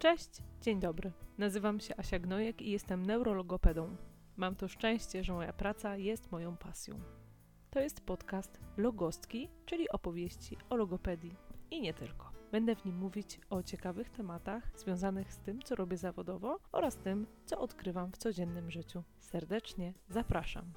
Cześć, dzień dobry. Nazywam się Asia Gnojek i jestem neurologopedą. Mam to szczęście, że moja praca jest moją pasją. To jest podcast Logostki, czyli opowieści o logopedii i nie tylko. Będę w nim mówić o ciekawych tematach związanych z tym, co robię zawodowo oraz tym, co odkrywam w codziennym życiu. Serdecznie zapraszam.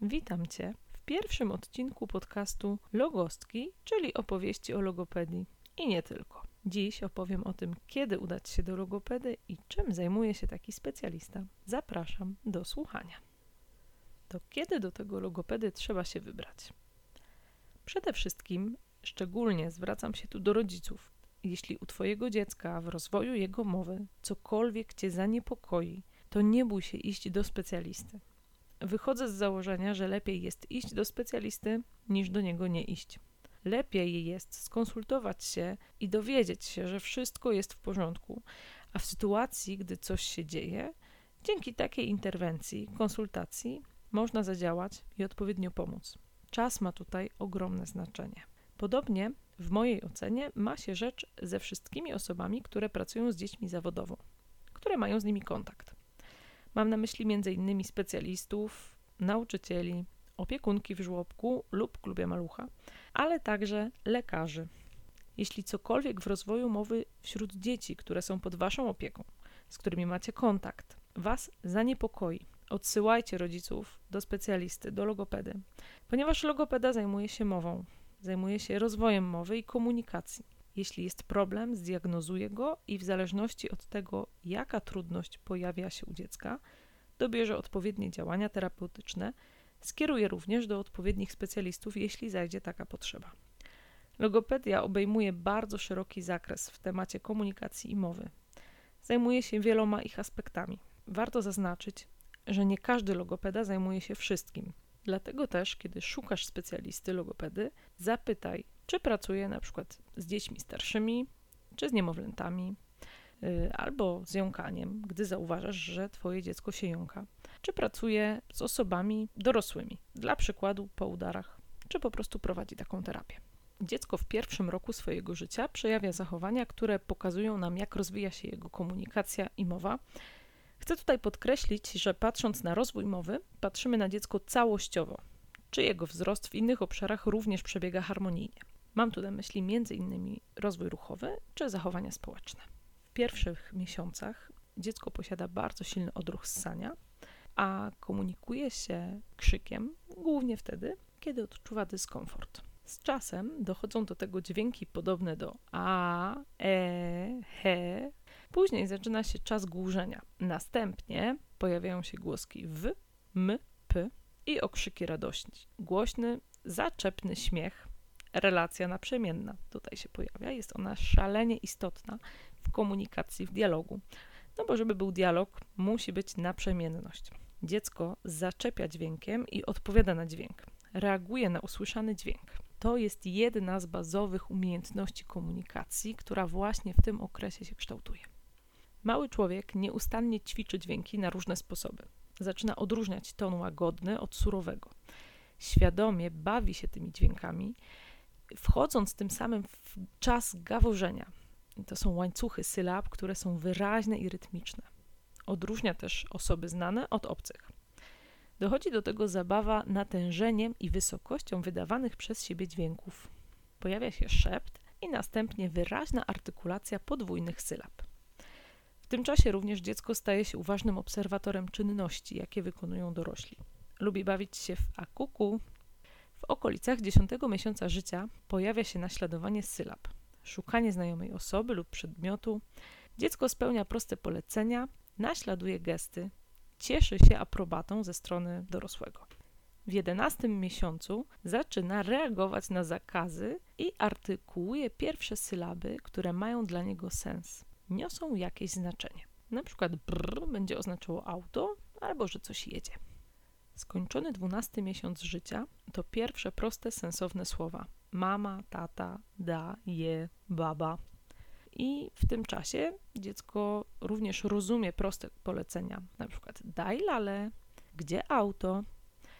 Witam Cię pierwszym odcinku podcastu Logostki, czyli opowieści o logopedii i nie tylko. Dziś opowiem o tym, kiedy udać się do logopedy i czym zajmuje się taki specjalista. Zapraszam do słuchania. To kiedy do tego logopedy trzeba się wybrać? Przede wszystkim, szczególnie zwracam się tu do rodziców. Jeśli u Twojego dziecka w rozwoju jego mowy cokolwiek Cię zaniepokoi, to nie bój się iść do specjalisty. Wychodzę z założenia, że lepiej jest iść do specjalisty, niż do niego nie iść. Lepiej jest skonsultować się i dowiedzieć się, że wszystko jest w porządku, a w sytuacji, gdy coś się dzieje, dzięki takiej interwencji, konsultacji, można zadziałać i odpowiednio pomóc. Czas ma tutaj ogromne znaczenie. Podobnie, w mojej ocenie, ma się rzecz ze wszystkimi osobami, które pracują z dziećmi zawodowo, które mają z nimi kontakt. Mam na myśli m.in. specjalistów, nauczycieli, opiekunki w żłobku lub klubie malucha, ale także lekarzy. Jeśli cokolwiek w rozwoju mowy wśród dzieci, które są pod Waszą opieką, z którymi macie kontakt, Was zaniepokoi, odsyłajcie rodziców do specjalisty, do logopedy, ponieważ logopeda zajmuje się mową, zajmuje się rozwojem mowy i komunikacji. Jeśli jest problem, zdiagnozuje go i w zależności od tego, jaka trudność pojawia się u dziecka, dobierze odpowiednie działania terapeutyczne, skieruje również do odpowiednich specjalistów, jeśli zajdzie taka potrzeba. Logopedia obejmuje bardzo szeroki zakres w temacie komunikacji i mowy. Zajmuje się wieloma ich aspektami. Warto zaznaczyć, że nie każdy logopeda zajmuje się wszystkim. Dlatego też, kiedy szukasz specjalisty logopedy, zapytaj, czy pracuje na przykład z dziećmi starszymi, czy z niemowlętami, yy, albo z jąkaniem, gdy zauważasz, że twoje dziecko się jąka, czy pracuje z osobami dorosłymi, dla przykładu po udarach, czy po prostu prowadzi taką terapię. Dziecko w pierwszym roku swojego życia przejawia zachowania, które pokazują nam, jak rozwija się jego komunikacja i mowa. Chcę tutaj podkreślić, że patrząc na rozwój mowy, patrzymy na dziecko całościowo, czy jego wzrost w innych obszarach również przebiega harmonijnie. Mam tu na myśli m.in. rozwój ruchowy czy zachowania społeczne. W pierwszych miesiącach dziecko posiada bardzo silny odruch ssania, a komunikuje się krzykiem głównie wtedy, kiedy odczuwa dyskomfort. Z czasem dochodzą do tego dźwięki podobne do a, e, he. Później zaczyna się czas głużenia. Następnie pojawiają się głoski w, m, p i okrzyki radości. Głośny, zaczepny śmiech, relacja naprzemienna tutaj się pojawia. Jest ona szalenie istotna w komunikacji, w dialogu. No bo żeby był dialog, musi być naprzemienność. Dziecko zaczepia dźwiękiem i odpowiada na dźwięk. Reaguje na usłyszany dźwięk. To jest jedna z bazowych umiejętności komunikacji, która właśnie w tym okresie się kształtuje. Mały człowiek nieustannie ćwiczy dźwięki na różne sposoby. Zaczyna odróżniać ton łagodny od surowego. Świadomie bawi się tymi dźwiękami, wchodząc tym samym w czas gaworzenia. To są łańcuchy sylab, które są wyraźne i rytmiczne. Odróżnia też osoby znane od obcych. Dochodzi do tego zabawa natężeniem i wysokością wydawanych przez siebie dźwięków. Pojawia się szept i następnie wyraźna artykulacja podwójnych sylab. W tym czasie również dziecko staje się uważnym obserwatorem czynności, jakie wykonują dorośli. Lubi bawić się w akuku. Okolicach dziesiątego miesiąca życia pojawia się naśladowanie sylab, szukanie znajomej osoby lub przedmiotu. Dziecko spełnia proste polecenia, naśladuje gesty, cieszy się aprobatą ze strony dorosłego. W jedenastym miesiącu zaczyna reagować na zakazy i artykułuje pierwsze sylaby, które mają dla niego sens, niosą jakieś znaczenie. Na przykład brr będzie oznaczało auto albo że coś jedzie. Skończony dwunasty miesiąc życia to pierwsze proste, sensowne słowa: mama, tata, da, je, baba, i w tym czasie dziecko również rozumie proste polecenia, na przykład daj lale, gdzie auto.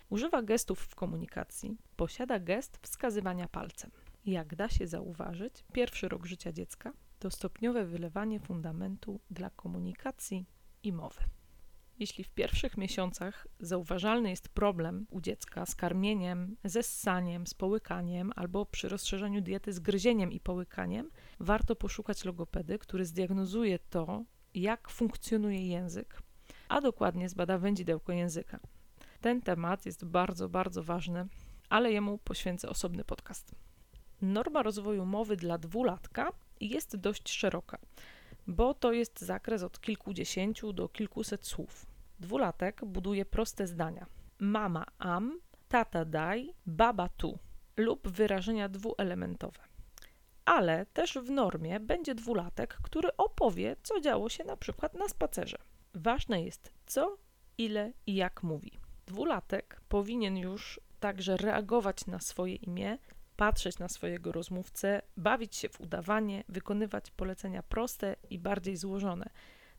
Używa gestów w komunikacji, posiada gest wskazywania palcem. Jak da się zauważyć, pierwszy rok życia dziecka to stopniowe wylewanie fundamentu dla komunikacji i mowy. Jeśli w pierwszych miesiącach zauważalny jest problem u dziecka z karmieniem, ze ssaniem, z połykaniem albo przy rozszerzeniu diety z gryzieniem i połykaniem, warto poszukać logopedy, który zdiagnozuje to, jak funkcjonuje język, a dokładnie zbada wędzidełko języka. Ten temat jest bardzo, bardzo ważny, ale jemu poświęcę osobny podcast. Norma rozwoju mowy dla dwulatka jest dość szeroka, bo to jest zakres od kilkudziesięciu do kilkuset słów. Dwulatek buduje proste zdania: mama am, tata daj, baba tu lub wyrażenia dwuelementowe. Ale też w normie będzie dwulatek, który opowie, co działo się na przykład na spacerze. Ważne jest, co, ile i jak mówi. Dwulatek powinien już także reagować na swoje imię, patrzeć na swojego rozmówcę, bawić się w udawanie, wykonywać polecenia proste i bardziej złożone.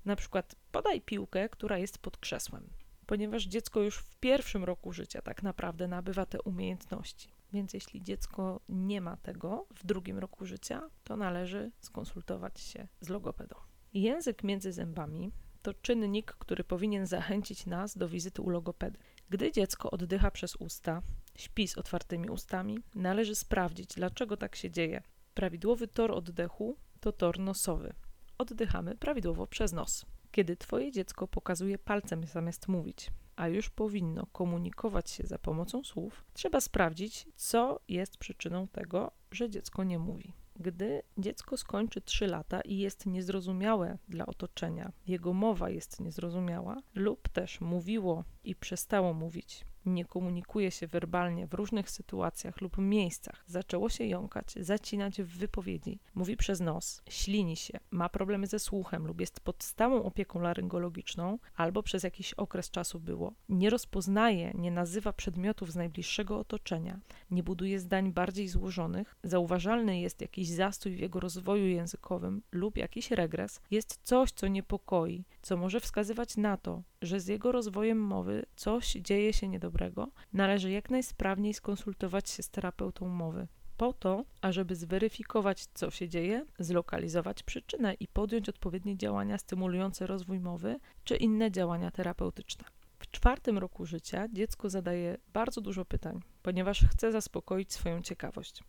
Na przykład podaj piłkę, która jest pod krzesłem, ponieważ dziecko już w pierwszym roku życia tak naprawdę nabywa te umiejętności. Więc jeśli dziecko nie ma tego w drugim roku życia, to należy skonsultować się z logopedą. Język między zębami to czynnik, który powinien zachęcić nas do wizyty u logopedy. Gdy dziecko oddycha przez usta, śpi z otwartymi ustami, należy sprawdzić, dlaczego tak się dzieje. Prawidłowy tor oddechu to tor nosowy. Oddychamy prawidłowo przez nos. Kiedy Twoje dziecko pokazuje palcem zamiast mówić, a już powinno komunikować się za pomocą słów, trzeba sprawdzić, co jest przyczyną tego, że dziecko nie mówi. Gdy dziecko skończy 3 lata i jest niezrozumiałe dla otoczenia, jego mowa jest niezrozumiała, lub też mówiło i przestało mówić, nie komunikuje się werbalnie w różnych sytuacjach lub miejscach, zaczęło się jąkać, zacinać w wypowiedzi, mówi przez nos, ślini się, ma problemy ze słuchem lub jest pod stałą opieką laryngologiczną, albo przez jakiś okres czasu było, nie rozpoznaje, nie nazywa przedmiotów z najbliższego otoczenia, nie buduje zdań bardziej złożonych, zauważalny jest jakiś zastój w jego rozwoju językowym lub jakiś regres, jest coś, co niepokoi, co może wskazywać na to, że z jego rozwojem mowy coś dzieje się niedobrego, należy jak najsprawniej skonsultować się z terapeutą mowy. Po to, ażeby zweryfikować, co się dzieje, zlokalizować przyczynę i podjąć odpowiednie działania stymulujące rozwój mowy czy inne działania terapeutyczne. W czwartym roku życia dziecko zadaje bardzo dużo pytań, ponieważ chce zaspokoić swoją ciekawość.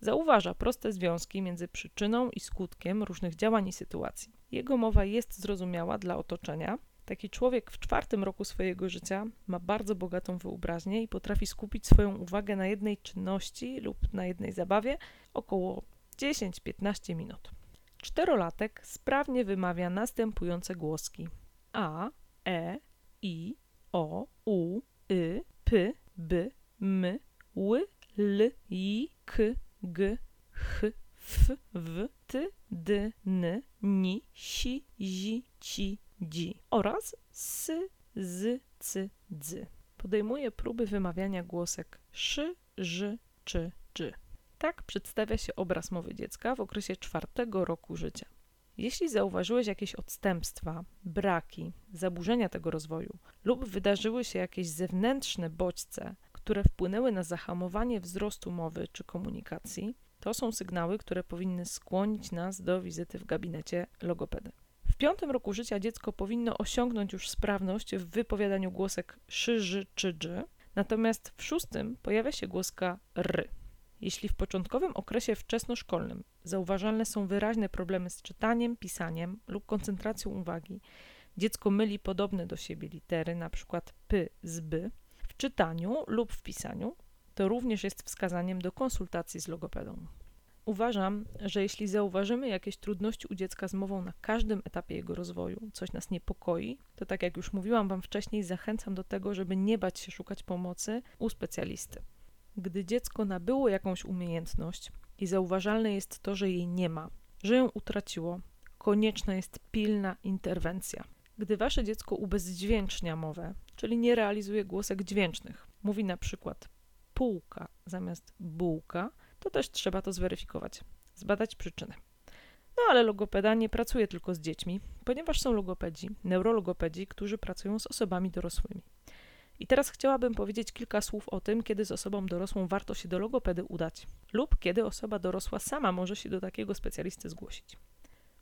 Zauważa proste związki między przyczyną i skutkiem różnych działań i sytuacji. Jego mowa jest zrozumiała dla otoczenia, Taki człowiek w czwartym roku swojego życia ma bardzo bogatą wyobraźnię i potrafi skupić swoją uwagę na jednej czynności lub na jednej zabawie około 10-15 minut. Czterolatek sprawnie wymawia następujące głoski: a, e, i, o, u, y, p, b, m, ł, l, i, k, g, ch, f, w, t, d, n, ni, si, zi, ci, dzi oraz s, z, c, dzy. Podejmuje próby wymawiania głosek szy, ży, czy, dży. Tak przedstawia się obraz mowy dziecka w okresie czwartego roku życia. Jeśli zauważyłeś jakieś odstępstwa, braki, zaburzenia tego rozwoju lub wydarzyły się jakieś zewnętrzne bodźce, które wpłynęły na zahamowanie wzrostu mowy czy komunikacji, to są sygnały, które powinny skłonić nas do wizyty w gabinecie logopedy. W piątym roku życia dziecko powinno osiągnąć już sprawność w wypowiadaniu głosek szy, czy dży, natomiast w szóstym pojawia się głoska ry. Jeśli w początkowym okresie wczesnoszkolnym zauważalne są wyraźne problemy z czytaniem, pisaniem lub koncentracją uwagi, dziecko myli podobne do siebie litery, np. p z b, w czytaniu lub w pisaniu, to również jest wskazaniem do konsultacji z logopedą. Uważam, że jeśli zauważymy jakieś trudności u dziecka z mową na każdym etapie jego rozwoju, coś nas niepokoi, to tak jak już mówiłam Wam wcześniej, zachęcam do tego, żeby nie bać się szukać pomocy u specjalisty. Gdy dziecko nabyło jakąś umiejętność i zauważalne jest to, że jej nie ma, że ją utraciło, konieczna jest pilna interwencja. Gdy Wasze dziecko ubezdźwięcznia mowę, czyli nie realizuje głosek dźwięcznych, mówi na przykład półka zamiast bułka, to też trzeba to zweryfikować, zbadać przyczynę. No ale logopeda nie pracuje tylko z dziećmi, ponieważ są logopedzi, neurologopedzi, którzy pracują z osobami dorosłymi. I teraz chciałabym powiedzieć kilka słów o tym, kiedy z osobą dorosłą warto się do logopedy udać, lub kiedy osoba dorosła sama może się do takiego specjalisty zgłosić.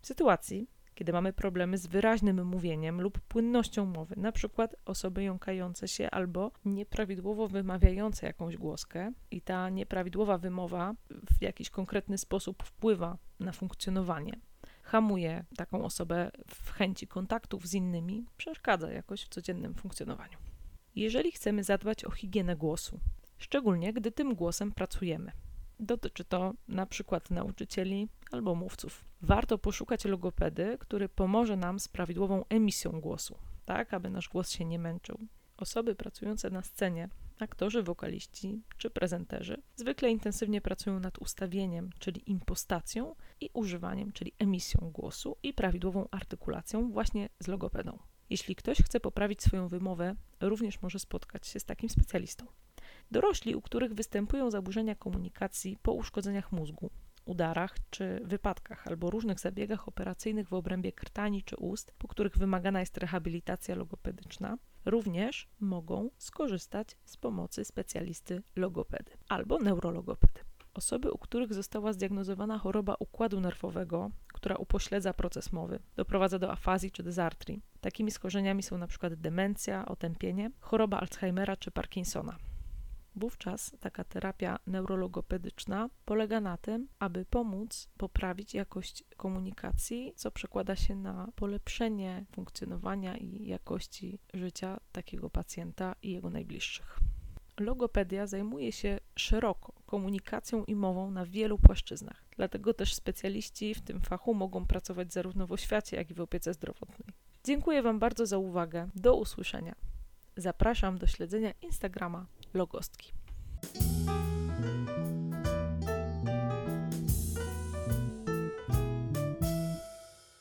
W sytuacji, kiedy mamy problemy z wyraźnym mówieniem lub płynnością mowy, na przykład osoby jąkające się albo nieprawidłowo wymawiające jakąś głoskę i ta nieprawidłowa wymowa w jakiś konkretny sposób wpływa na funkcjonowanie, hamuje taką osobę w chęci kontaktów z innymi, przeszkadza jakoś w codziennym funkcjonowaniu. Jeżeli chcemy zadbać o higienę głosu, szczególnie gdy tym głosem pracujemy, Dotyczy to na przykład nauczycieli albo mówców. Warto poszukać logopedy, który pomoże nam z prawidłową emisją głosu, tak aby nasz głos się nie męczył. Osoby pracujące na scenie, aktorzy, wokaliści czy prezenterzy, zwykle intensywnie pracują nad ustawieniem, czyli impostacją i używaniem, czyli emisją głosu i prawidłową artykulacją właśnie z logopedą. Jeśli ktoś chce poprawić swoją wymowę, również może spotkać się z takim specjalistą. Dorośli, u których występują zaburzenia komunikacji po uszkodzeniach mózgu, udarach czy wypadkach albo różnych zabiegach operacyjnych w obrębie krtani czy ust, po których wymagana jest rehabilitacja logopedyczna, również mogą skorzystać z pomocy specjalisty logopedy albo neurologopedy. Osoby, u których została zdiagnozowana choroba układu nerwowego, która upośledza proces mowy, doprowadza do afazji czy dysartrii. Takimi schorzeniami są np. demencja, otępienie, choroba Alzheimera czy Parkinsona. Wówczas taka terapia neurologopedyczna polega na tym, aby pomóc poprawić jakość komunikacji, co przekłada się na polepszenie funkcjonowania i jakości życia takiego pacjenta i jego najbliższych. Logopedia zajmuje się szeroko komunikacją i mową na wielu płaszczyznach. Dlatego też specjaliści w tym fachu mogą pracować zarówno w oświacie, jak i w opiece zdrowotnej. Dziękuję Wam bardzo za uwagę. Do usłyszenia. Zapraszam do śledzenia Instagrama Logostki.